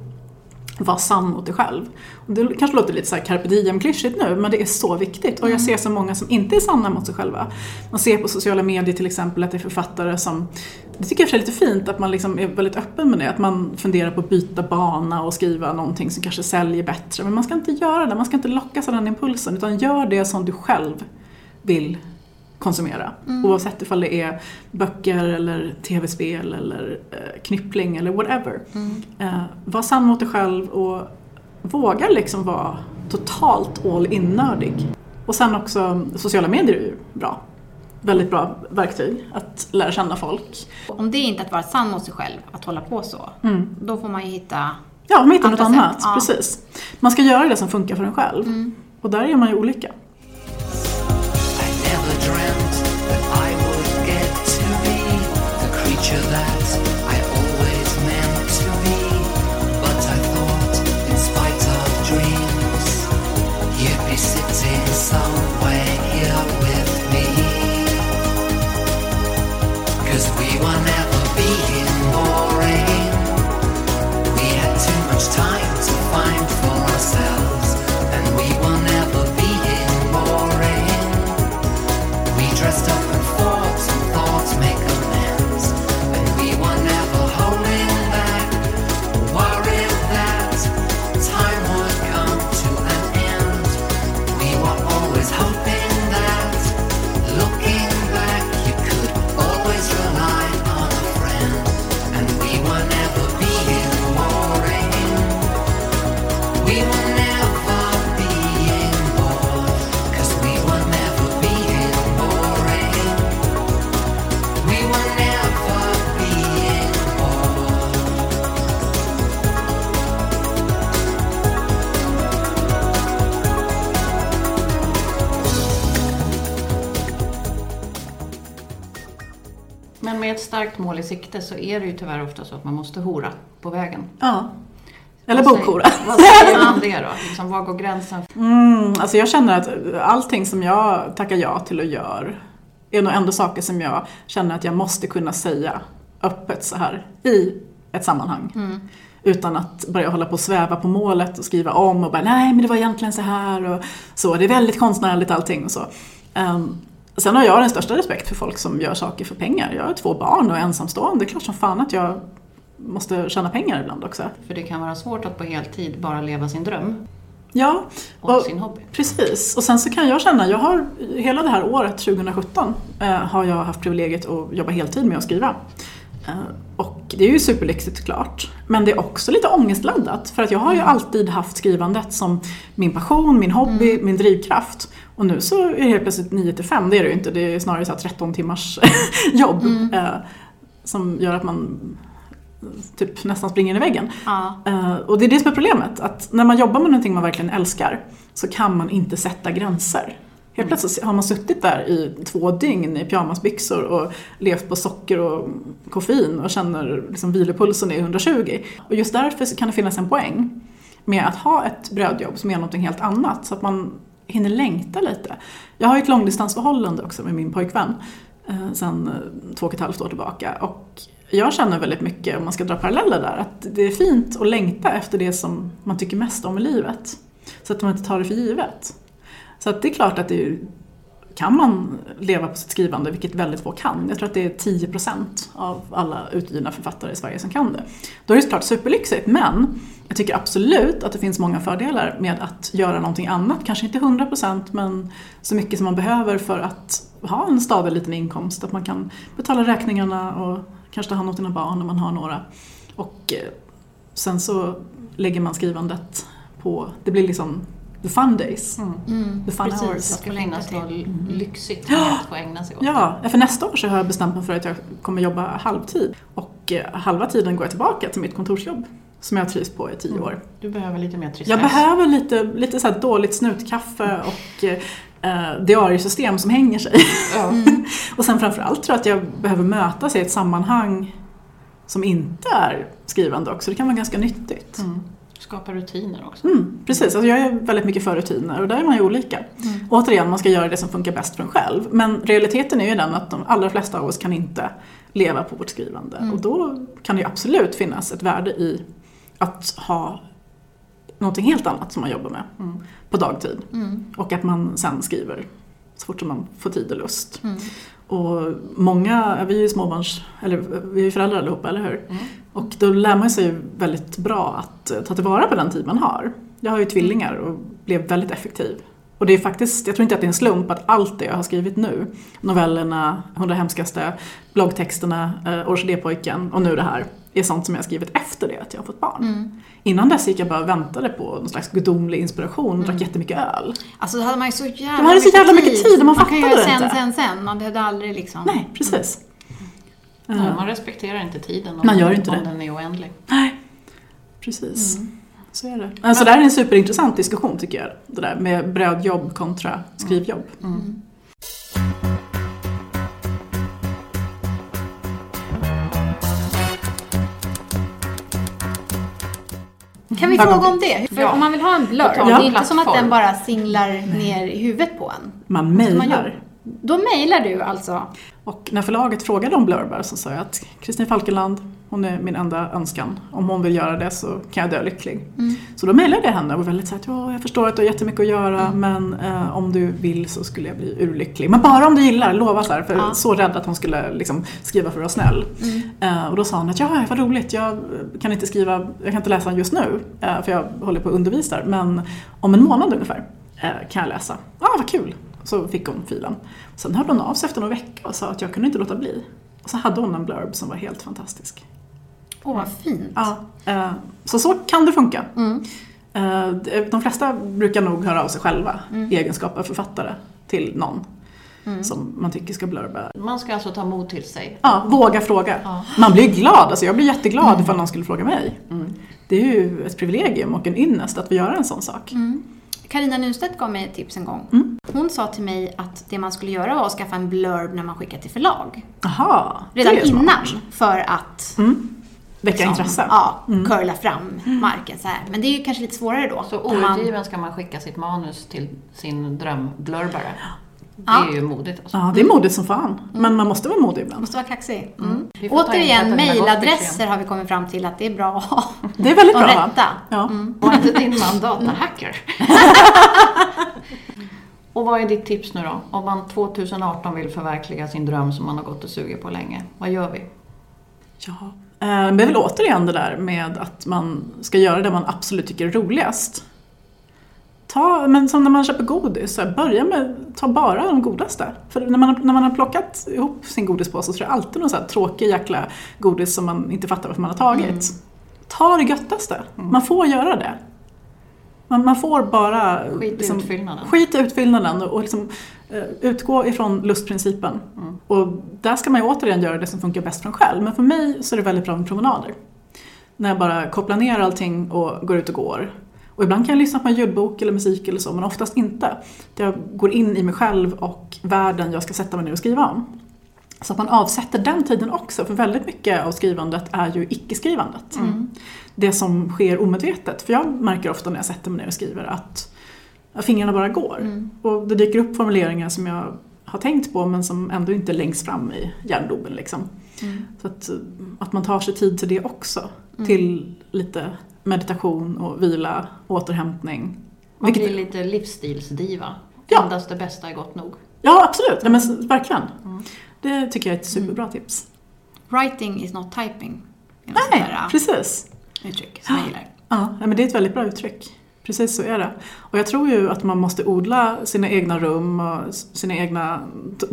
Speaker 2: Var sann mot dig själv. Och det kanske låter lite så här carpe diem-klyschigt nu, men det är så viktigt. Och jag ser så många som inte är sanna mot sig själva. Man ser på sociala medier till exempel att det är författare som det tycker jag är lite fint att man liksom är väldigt öppen med det. Att man funderar på att byta bana och skriva någonting som kanske säljer bättre. Men man ska inte göra det, man ska inte lockas av den impulsen. Utan gör det som du själv vill konsumera. Oavsett ifall det är böcker eller tv-spel eller eh, knyppling eller whatever. Eh, var sann mot dig själv och våga liksom vara totalt all in-nördig. Och sen också, sociala medier är ju bra. Väldigt bra verktyg att lära känna folk.
Speaker 5: Om det är inte att vara sann mot sig själv, att hålla på så, då får man ju hitta...
Speaker 2: Ja, man hittar något
Speaker 5: sätt,
Speaker 2: annat.
Speaker 5: ja.
Speaker 2: Precis. Man ska göra det som funkar för en själv. Och där är man ju olika.
Speaker 1: Starkt mål i sikte så är det ju tyvärr ofta så att man måste hora på vägen.
Speaker 2: Ja. Eller bokhora.
Speaker 1: Vad säger man *laughs* om det då? Liksom, var går gränsen?
Speaker 2: Mm, alltså jag känner att allting som jag tackar ja till och gör är nog ändå saker som jag känner att jag måste kunna säga öppet så här i ett sammanhang. Utan att börja hålla på och sväva på målet och skriva om och bara nej men det var egentligen så här och så. Det är väldigt konstnärligt allting och så. Ehm, Sen har jag den största respekt för folk som gör saker för pengar. Jag har två barn och är ensamstående. Det är klart som fan att jag måste tjäna pengar ibland också.
Speaker 1: För det kan vara svårt att på heltid bara leva sin dröm
Speaker 2: Ja,
Speaker 1: och,
Speaker 2: och
Speaker 1: sin hobby.
Speaker 2: precis. Och sen så kan jag känna, jag har hela det här året 2017 eh, har jag haft privilegiet att jobba heltid med att skriva. Eh, och det är ju superlyxigt såklart. Men det är också lite ångestladdat för att jag har ju alltid haft skrivandet som min passion, min hobby, min drivkraft. Och nu så är det helt plötsligt 9 till 5, det är det ju inte. Det är snarare så här 13 timmars *laughs* jobb. Eh, som gör att man typ nästan springer in i väggen.
Speaker 5: Ja.
Speaker 2: Eh, och det är det som är problemet, att när man jobbar med någonting man verkligen älskar så kan man inte sätta gränser. Helt plötsligt har man suttit där i två dygn i pyjamasbyxor och levt på socker och koffein och känner liksom vilopulsen är 120. Och just därför kan det finnas en poäng med att ha ett brödjobb som är någonting helt annat så att man hinner längta lite. Jag har ju ett långdistansförhållande också med min pojkvän eh, sen eh, två och ett halvt år tillbaka. Och jag känner väldigt mycket, om man ska dra paralleller där, att det är fint att längta efter det som man tycker mest om i livet. Så att man inte tar det för givet. Så att det är klart att det är, kan man leva på sitt skrivande, vilket väldigt få kan. Jag tror att det är 10% av alla utgivna författare i Sverige som kan det. Då är det såklart superlyxigt, men jag tycker absolut att det finns många fördelar med att göra någonting annat. Kanske inte 100% men så mycket som man behöver för att ha en stadig liten inkomst. Att man kan betala räkningarna och kanske ta hand om sina barn om man har några. Och eh, sen så lägger man skrivandet på, det blir liksom the fun days, the fun
Speaker 5: Precis.
Speaker 1: Det
Speaker 2: hours.
Speaker 1: ska finnas något lyxigt med att få ägna sig åt.
Speaker 2: Ja, för nästa år så har jag bestämt mig för att jag kommer jobba halvtid. Och eh, halva tiden går jag tillbaka till mitt kontorsjobb som jag trivs på i tio år.
Speaker 1: Du behöver lite mer tristess.
Speaker 2: Jag behöver lite, lite så här dåligt snutkaffe och eh, diariesystem som hänger sig.
Speaker 1: Ja. *laughs*
Speaker 2: och sen framförallt tror jag att jag behöver mötas i ett sammanhang som inte är skrivande också. Det kan vara ganska nyttigt.
Speaker 1: Mm. Skapa rutiner också.
Speaker 2: Mm, precis, alltså jag är väldigt mycket för rutiner och där är man ju olika. Återigen, man ska göra det som funkar bäst för en själv. Men realiteten är ju den att de allra flesta av oss kan inte leva på vårt skrivande. Och då kan det ju absolut finnas ett värde i att ha någonting helt annat som man jobbar med på dagtid. Och att man sen skriver så fort som man får tid och lust. Och många, vi är ju småbarns, eller vi är ju föräldrar allihopa, eller hur? Och då lär man sig väldigt bra att eh, ta tillvara på den tid man har. Jag har ju tvillingar och blev väldigt effektiv. Och det är faktiskt, jag tror inte att det är en slump att allt det jag har skrivit nu, novellerna, 100 hemskaste, bloggtexterna, eh, Orkidépojken och nu det här, är sånt som jag har skrivit efter det att jag har fått barn. Innan dess gick jag bara och väntade på någon slags gudomlig inspiration och drack jättemycket öl.
Speaker 5: Alltså då hade man ju så jävla,
Speaker 2: De hade så jävla mycket tid och man
Speaker 5: kan
Speaker 2: fattade
Speaker 5: göra
Speaker 2: det
Speaker 5: sen,
Speaker 2: inte.
Speaker 5: sen, sen. Man behövde aldrig liksom...
Speaker 2: Nej, precis.
Speaker 1: Nej,
Speaker 2: Eh,
Speaker 1: man respekterar inte tiden om,
Speaker 2: Man gör inte
Speaker 1: om
Speaker 2: det.
Speaker 1: den är oändlig.
Speaker 2: Nej, precis. Så är det. Alltså det här är en superintressant diskussion tycker jag. Det där med brödjobb kontra skrivjobb.
Speaker 5: Kan vi fråga om det? För
Speaker 1: Ja.
Speaker 5: om man vill ha en blurb,
Speaker 1: tal
Speaker 5: det är inte som att den bara singlar ner i huvudet på en.
Speaker 2: Man
Speaker 5: man
Speaker 2: mejlar.
Speaker 5: Då mejlar du alltså?
Speaker 2: Och när förlaget frågade om blurbar så sa jag att Kristin Falkenland, hon är min enda önskan. Om hon vill göra det så kan jag dö lycklig. Så då mejlade jag henne och var väldigt såhär, ja jag förstår att du har jättemycket att göra men eh, om du vill så skulle jag bli urlycklig. Men bara om du gillar, lova så här, för
Speaker 5: Ja.
Speaker 2: så rädd att hon skulle liksom, skriva för att vara snäll. Eh, och då sa hon att ja, vad roligt, jag kan inte skriva, jag kan inte läsa just nu eh, för jag håller på att undervisa men om en månad ungefär eh, kan jag läsa. Ja, ah, vad kul! Så fick hon filen. Sen hörde hon av sig efter någon vecka och sa att jag kunde inte låta bli. Och så hade hon en blurb som var helt fantastisk.
Speaker 5: Åh, vad fint.
Speaker 2: Ja, eh, så så kan det funka. Eh, de flesta brukar nog höra av sig själva i egenskap av författare till någon som man tycker ska blurba.
Speaker 1: Man ska alltså ta mod till sig.
Speaker 2: Ja, våga fråga.
Speaker 1: Ja.
Speaker 2: Man blir glad, alltså jag blir jätteglad ifall någon skulle fråga mig. Det är ju ett privilegium och en ynnest att få göra en sån sak.
Speaker 5: Carina Nunstedt gav mig ett tips en gång.
Speaker 2: Mm.
Speaker 5: Hon sa till mig att det man skulle göra var att skaffa en blurb när man skickar till förlag.
Speaker 2: Aha,
Speaker 5: Redan innan, för att
Speaker 2: Mm. Väcka
Speaker 5: liksom,
Speaker 2: intresse.
Speaker 5: Ja, curla fram marken så här. Men det är ju kanske lite svårare då.
Speaker 1: Så
Speaker 5: man-
Speaker 1: outgiven ska man skicka sitt manus till sin drömblurbare. Det
Speaker 5: Ja.
Speaker 1: är ju modigt alltså.
Speaker 2: Ja, det är modigt som fan. Men man måste vara modig ibland.
Speaker 5: Måste vara kaxig. Mm.
Speaker 1: in
Speaker 5: Återigen, mejladresser har vi kommit fram till att det är bra att *laughs* ha.
Speaker 2: Det är väldigt
Speaker 5: De
Speaker 2: bra va?
Speaker 5: rätta.
Speaker 2: Ja.
Speaker 1: Var inte din man datahacker? *laughs* Och vad är ditt tips nu då? Om man 2018 vill förverkliga sin dröm som man har gått och sugit på länge. Vad gör vi?
Speaker 2: Ja, det är väl återigen det där med att man ska göra det man absolut tycker är roligast. Ta, men som när man köper godis, så här, börja med ta bara de godaste. För när man, när man har plockat ihop sin godispåse så är det alltid någon så här tråkig jäkla godis som man inte fattar varför man har tagit. Ta det göttaste. Man får göra det. Man, man får bara...
Speaker 1: Skit i utfyllnaden.
Speaker 2: Skit i utfyllnaden och, och liksom, eh, utgå ifrån lustprincipen. Och där ska man ju återigen göra det som funkar bäst för en själv. Men för mig så är det väldigt bra med promenader. När jag bara kopplar ner allting och går ut och går. Och ibland kan jag lyssna på en ljudbok eller musik eller så, men oftast inte. Jag går in i mig själv och världen jag ska sätta mig ner och skriva om. Så att man avsätter den tiden också, för väldigt mycket av skrivandet är ju icke-skrivandet. Det som sker omedvetet. För jag märker ofta när jag sätter mig ner och skriver att fingrarna bara går. Och det dyker upp formuleringar som jag har tänkt på men som ändå inte är längst fram i hjärndomen. Liksom. Så att, att man tar sig tid till det också. Till lite meditation och vila, återhämtning.
Speaker 1: Man
Speaker 2: Vilket-
Speaker 1: blir lite livsstilsdiva.
Speaker 2: Ja.
Speaker 1: Endast det bästa är gott nog.
Speaker 2: Ja, absolut. Ja, men, verkligen. Det tycker jag är ett superbra tips.
Speaker 5: Writing is not typing.
Speaker 2: Nej, precis.
Speaker 5: äh, uttryck som jag gillar.
Speaker 2: Ja, ja, men det är ett väldigt bra uttryck. Precis så är det. Och jag tror ju att man måste odla sina egna rum och sina egna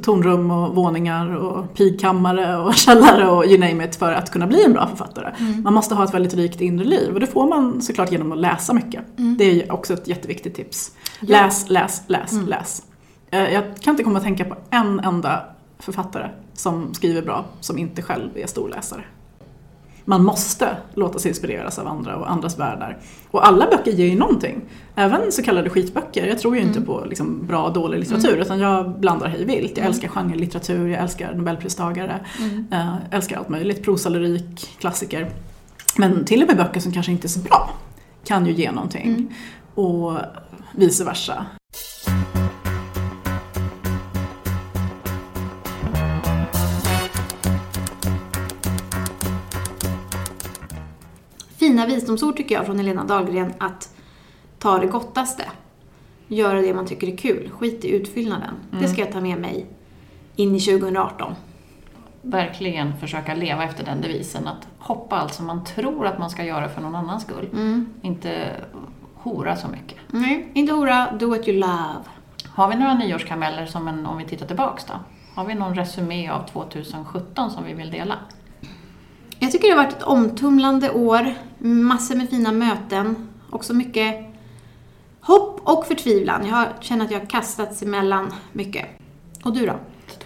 Speaker 2: tonrum och våningar och pigkammare och *laughs* källare och you name it för att kunna bli en bra författare. Man måste ha ett väldigt rikt inre liv och det får man såklart genom att läsa mycket. Det är ju också ett jätteviktigt tips. Läs, läs, läs, läs. Eh, Jag kan inte komma att tänka på en enda författare som skriver bra som inte själv är storläsare. Man måste låta sig inspireras av andra och andras världar. Och alla böcker ger ju någonting. Även så kallade skitböcker. Jag tror ju inte på liksom bra och dålig litteratur utan jag blandar hej vilt. Jag älskar genrelitteratur, jag älskar nobelpristagare, eh, älskar allt möjligt. Prosa, lyrik, klassiker. Men till och med böcker som kanske inte är så bra kan ju ge någonting. Och vice versa.
Speaker 5: Fina visdomsord tycker jag från Helena Dahlgren att ta det gottaste. Göra det man tycker är kul. Skit i utfyllnaden. Det ska jag ta med mig in i 2018.
Speaker 1: Verkligen försöka leva efter den devisen. Att hoppa allt som man tror att man ska göra för någon annans skull. Inte hora så mycket.
Speaker 5: Nej, inte hora, do what you love.
Speaker 1: Har vi några nyårskameller som en, om vi tittar tillbaks då? Har vi någon resumé av 2017 som vi vill dela?
Speaker 5: Jag tycker det har varit ett omtumlande år. Massor med fina möten. Också mycket hopp och förtvivlan. Jag känner att jag har kastats emellan mycket. Och du då?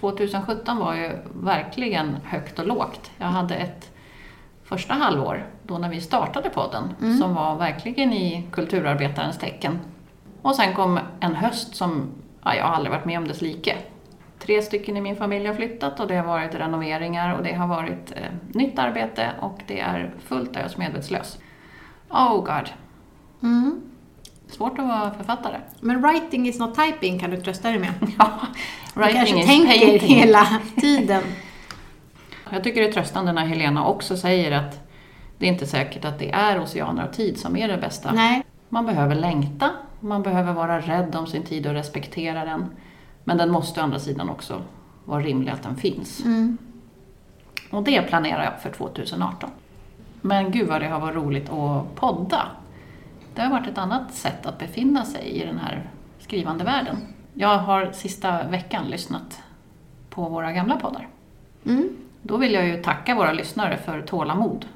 Speaker 1: 2017 var ju verkligen högt och lågt. Jag hade ett första halvår, då när vi startade podden, som var verkligen i kulturarbetarens tecken. Och sen kom en höst som, ja, jag har aldrig varit med om dess like. Tre stycken i min familj har flyttat och det har varit renoveringar och det har varit eh, nytt arbete och det är fullt ös medvetslös. Oh god. Svårt att vara författare.
Speaker 5: Men writing is not typing kan du trösta dig med. *laughs*
Speaker 1: Ja,
Speaker 5: Du
Speaker 1: writing
Speaker 5: kanske
Speaker 1: is
Speaker 5: tänker
Speaker 1: painting.
Speaker 5: hela tiden. *laughs*
Speaker 1: Jag tycker det är tröstande när Helena också säger att det är inte säkert att det är oceaner av tid som är det bästa.
Speaker 5: Nej.
Speaker 1: Man behöver längta, man behöver vara rädd om sin tid och respektera den. Men den måste å andra sidan också vara rimlig att den finns. Och det planerar jag för 2018. Men gud vad det har varit roligt att podda. Det har varit ett annat sätt att befinna sig i den här skrivande världen. Jag har sista veckan lyssnat på våra gamla poddar. Då vill jag ju tacka våra lyssnare för tålamod.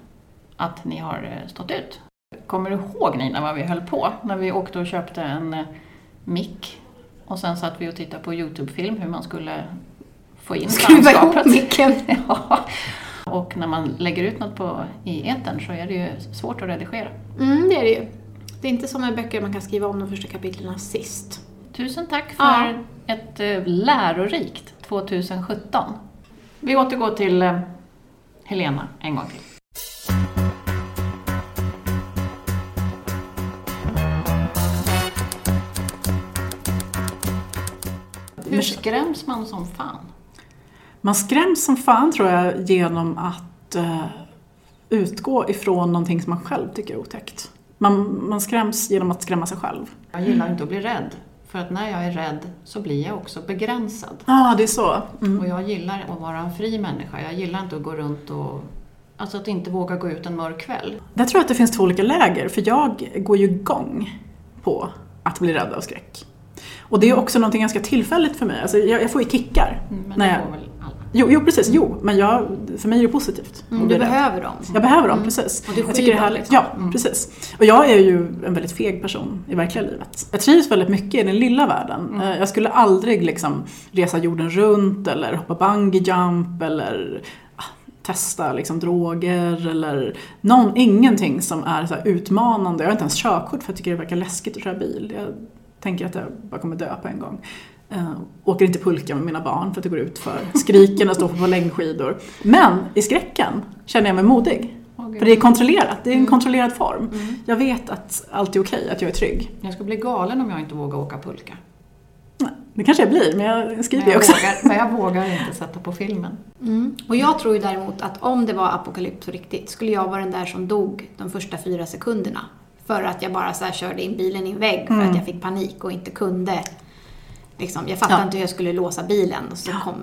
Speaker 1: Att ni har eh, stått ut. Kommer du ihåg Nina vad vi höll på? När vi åkte och köpte en eh, mick och sen satt vi och tittade på Youtube-film hur man skulle få in
Speaker 5: Skruva ihop micken. *laughs*
Speaker 1: Ja. Och när man lägger ut något på, i etern så är det ju svårt att redigera.
Speaker 5: Mm, det är det ju. Det är inte som med böcker man kan skriva om de första kapitlen sist.
Speaker 1: Tusen tack för
Speaker 5: Ja.
Speaker 1: ett eh, lärorikt 2017. Vi återgår till eh, Helena en gång till. Skräms man som fan?
Speaker 2: Man skräms som fan tror jag genom att eh, utgå ifrån någonting som man själv tycker är otäckt. Man, man skräms genom att skrämma sig själv.
Speaker 1: Jag gillar inte att bli rädd. För att när jag är rädd så blir jag också begränsad.
Speaker 2: Ja, ah, det är så. Mm.
Speaker 1: Och jag gillar att vara en fri människa. Jag gillar inte att gå runt och... Alltså att inte våga gå ut en mörk kväll.
Speaker 2: Där tror jag att det finns två olika läger, för jag går ju igång på att bli rädd av skräck. Och det är också någonting ganska tillfälligt för mig. Alltså jag, jag får ju kickar.
Speaker 1: Mm, Men
Speaker 2: när jag,
Speaker 1: väl alla.
Speaker 2: jo, jo, precis. Jo, men jag, för mig är det positivt.
Speaker 5: Mm, du behöver dem.
Speaker 2: Jag behöver dem, precis.
Speaker 5: Och du
Speaker 2: jag tycker det är
Speaker 5: skyr dem,
Speaker 2: härligt.
Speaker 5: liksom.
Speaker 2: Ja, precis. Och jag är ju en väldigt feg person i verkliga livet. Jag trivs väldigt mycket i den lilla världen. Eh, Jag skulle aldrig liksom resa jorden runt eller hoppa bungee jump eller ah, testa liksom droger eller någon, ingenting som är så här utmanande. Jag har inte ens körkort för jag tycker det verkar läskigt att köra bil. Jag tänker att jag bara kommer dö på en gång. Uh, åker inte pulka med mina barn för att det går ut för skriker när jag står på längdskidor. Men i skräcken känner jag mig modig.
Speaker 1: Gud.
Speaker 2: För det är kontrollerat, det är en kontrollerad form. Jag vet att allt är okej, att jag är trygg.
Speaker 1: Jag skulle bli galen om jag inte vågar åka pulka.
Speaker 2: Nej, Det kanske jag blir, men jag
Speaker 1: Men
Speaker 2: skriver
Speaker 1: jag,
Speaker 2: också.
Speaker 1: vågar, men jag vågar inte sätta på filmen.
Speaker 5: Mm. Och jag tror ju däremot att om det var apokalyps på riktigt skulle jag vara den där som dog de första fyra sekunderna. För att jag bara så körde in bilen i en vägg för att jag fick panik och inte kunde. Liksom, jag fattade
Speaker 2: Ja.
Speaker 5: inte hur jag skulle låsa bilen och så kom.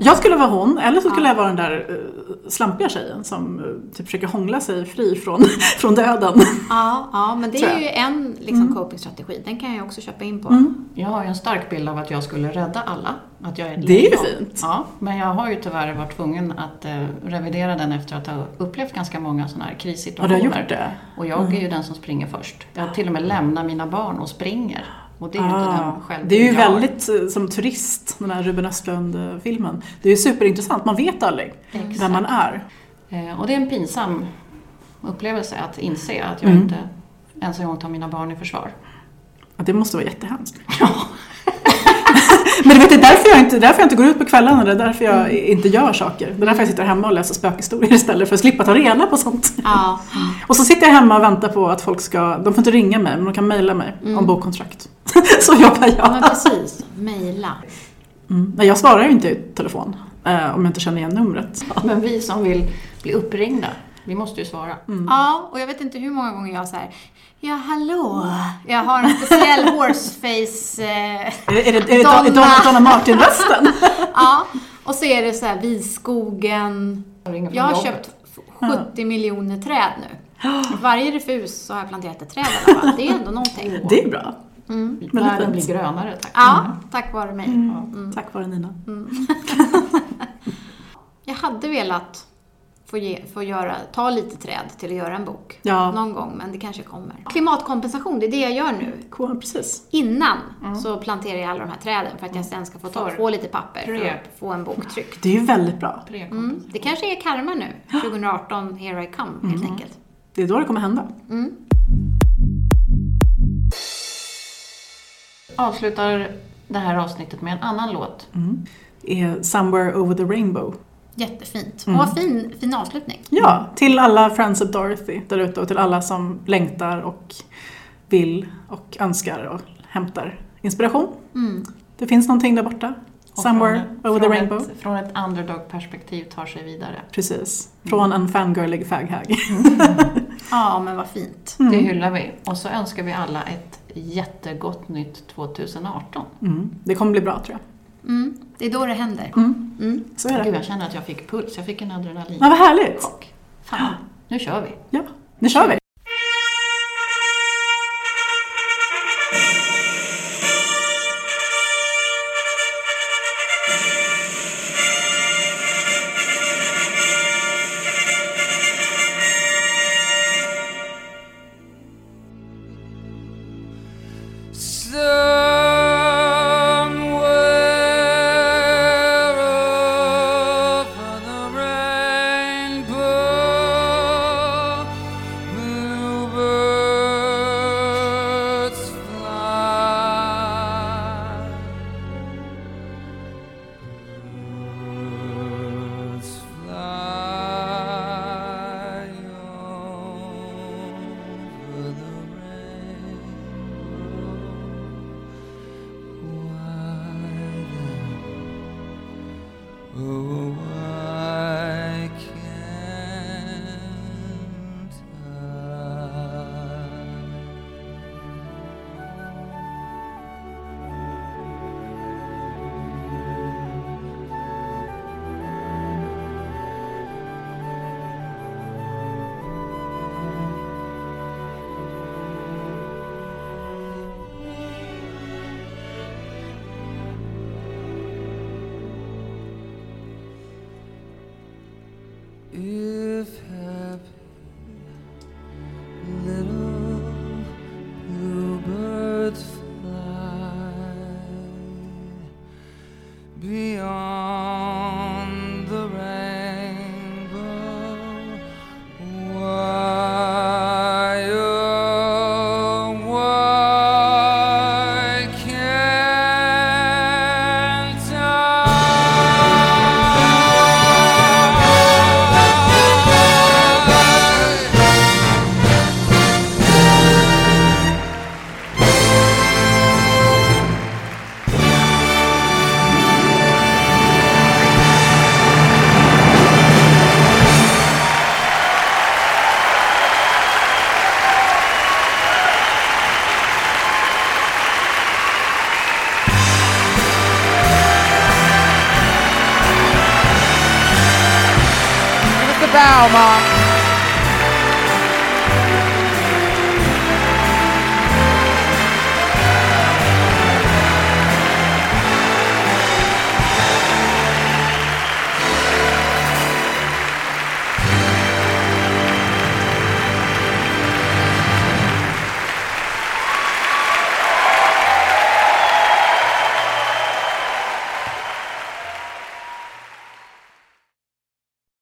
Speaker 2: Jag skulle vara hon, eller så skulle jag vara den där uh, slampiga tjejen som uh, typ försöker hångla sig fri från, *laughs* från döden.
Speaker 5: Ja, ja, men det är ju en liksom, copingstrategi. Den kan jag också köpa in på.
Speaker 2: Mm.
Speaker 1: Jag har ju en stark bild av att jag skulle rädda alla. Att jag är
Speaker 2: Det är ju fint.
Speaker 1: Ja, men jag har ju tyvärr varit tvungen att eh, revidera den efter att ha upplevt ganska många sådana här
Speaker 2: Har
Speaker 1: krissituationer.
Speaker 2: du gjort det?
Speaker 1: Och jag är ju den som springer först. Jag till och med lämnar mina barn och springer. Och det är ju
Speaker 2: Ah,
Speaker 1: den självbild
Speaker 2: det är ju väldigt eh, som turist, den här Ruben Östlund-filmen. Det är ju superintressant, man vet aldrig
Speaker 1: Exakt.
Speaker 2: vem man är.
Speaker 1: Eh, och det är en pinsam upplevelse att inse att jag
Speaker 2: Mm.
Speaker 1: inte ens en gång tar mina barn i försvar.
Speaker 2: Ja, det måste vara jättehemskt. *laughs* *laughs* Men du vet, det är därför jag, inte, därför jag inte går ut på kvällarna, det är därför jag
Speaker 1: Mm.
Speaker 2: inte gör saker. Det är därför jag sitter hemma och läser spökhistorier istället för att slippa ta reda på sånt.
Speaker 5: Ja, *laughs*
Speaker 2: Och så sitter jag hemma och väntar på att folk ska, de får inte ringa mig, men de kan mejla mig om bokkontrakt. *laughs* så jobbar
Speaker 5: ja
Speaker 2: jag.
Speaker 5: men precis. Mejla.
Speaker 2: Mm. Jag svarar ju inte i telefon eh, om jag inte känner igen numret.
Speaker 1: Men vi som vill bli uppringda, vi måste ju svara.
Speaker 2: Mm.
Speaker 5: Ja, och jag vet inte hur många gånger jag säger Ja, hallå. Jag har en speciell horseface. Eh,
Speaker 2: Är det, är det, är
Speaker 5: Donna.
Speaker 2: Donna, Donna, Donna Martin-rösten? *laughs*
Speaker 5: ja, och så är det så här Viskogen.
Speaker 1: Jag
Speaker 5: har
Speaker 1: jobbet.
Speaker 5: köpt f- 70 miljoner träd nu. *gasps* Varje refus så har jag planterat ett träd i alla fall. Det är ändå någonting. *laughs*
Speaker 2: Det är bra.
Speaker 1: Världen
Speaker 2: fint.
Speaker 1: blir grönare, tack.
Speaker 5: Ja, tack vare mig.
Speaker 2: Tack vare Nina. *laughs*
Speaker 5: Jag hade velat få, ge, få göra, ta lite träd till att göra en bok.
Speaker 2: Ja.
Speaker 5: Någon gång, men det kanske kommer. Klimatkompensation, det är det jag gör nu.
Speaker 2: Cool, precis.
Speaker 5: Innan så planterar jag alla de här träden för att jag sen ska få, ta,
Speaker 1: För-
Speaker 5: få lite papper för
Speaker 1: Pre-
Speaker 5: att få en bok tryckt.
Speaker 2: Det är ju väldigt bra.
Speaker 5: Mm. Det kanske är karma nu. 2018, here I come, helt enkelt.
Speaker 2: Det är då det kommer hända.
Speaker 1: Avslutar det här avsnittet med en annan låt.
Speaker 2: Det är Somewhere Over the Rainbow.
Speaker 5: Jättefint. Och vad fin, fin avslutning.
Speaker 2: Ja, till alla Friends of Dorothy där ute och till alla som längtar och vill och önskar och hämtar inspiration. Det finns någonting där borta.
Speaker 1: Och
Speaker 2: Somewhere
Speaker 1: från,
Speaker 2: over the rainbow.
Speaker 1: Ett, från ett underdog-perspektiv tar sig vidare.
Speaker 2: Precis. Från en fangirlig faghag. *laughs*
Speaker 5: Ja, men vad fint.
Speaker 1: Det hyllar vi. Och så önskar vi alla ett jättegott nytt 2018.
Speaker 2: Mm. Det kommer bli bra tror jag.
Speaker 5: Mm. Det är då det händer.
Speaker 2: Så är
Speaker 1: Gud,
Speaker 2: det.
Speaker 1: jag känner att jag fick puls. Jag fick en adrenalin.
Speaker 2: Ja, vad härligt.
Speaker 1: Fan, nu kör vi.
Speaker 2: Ja, nu kör vi.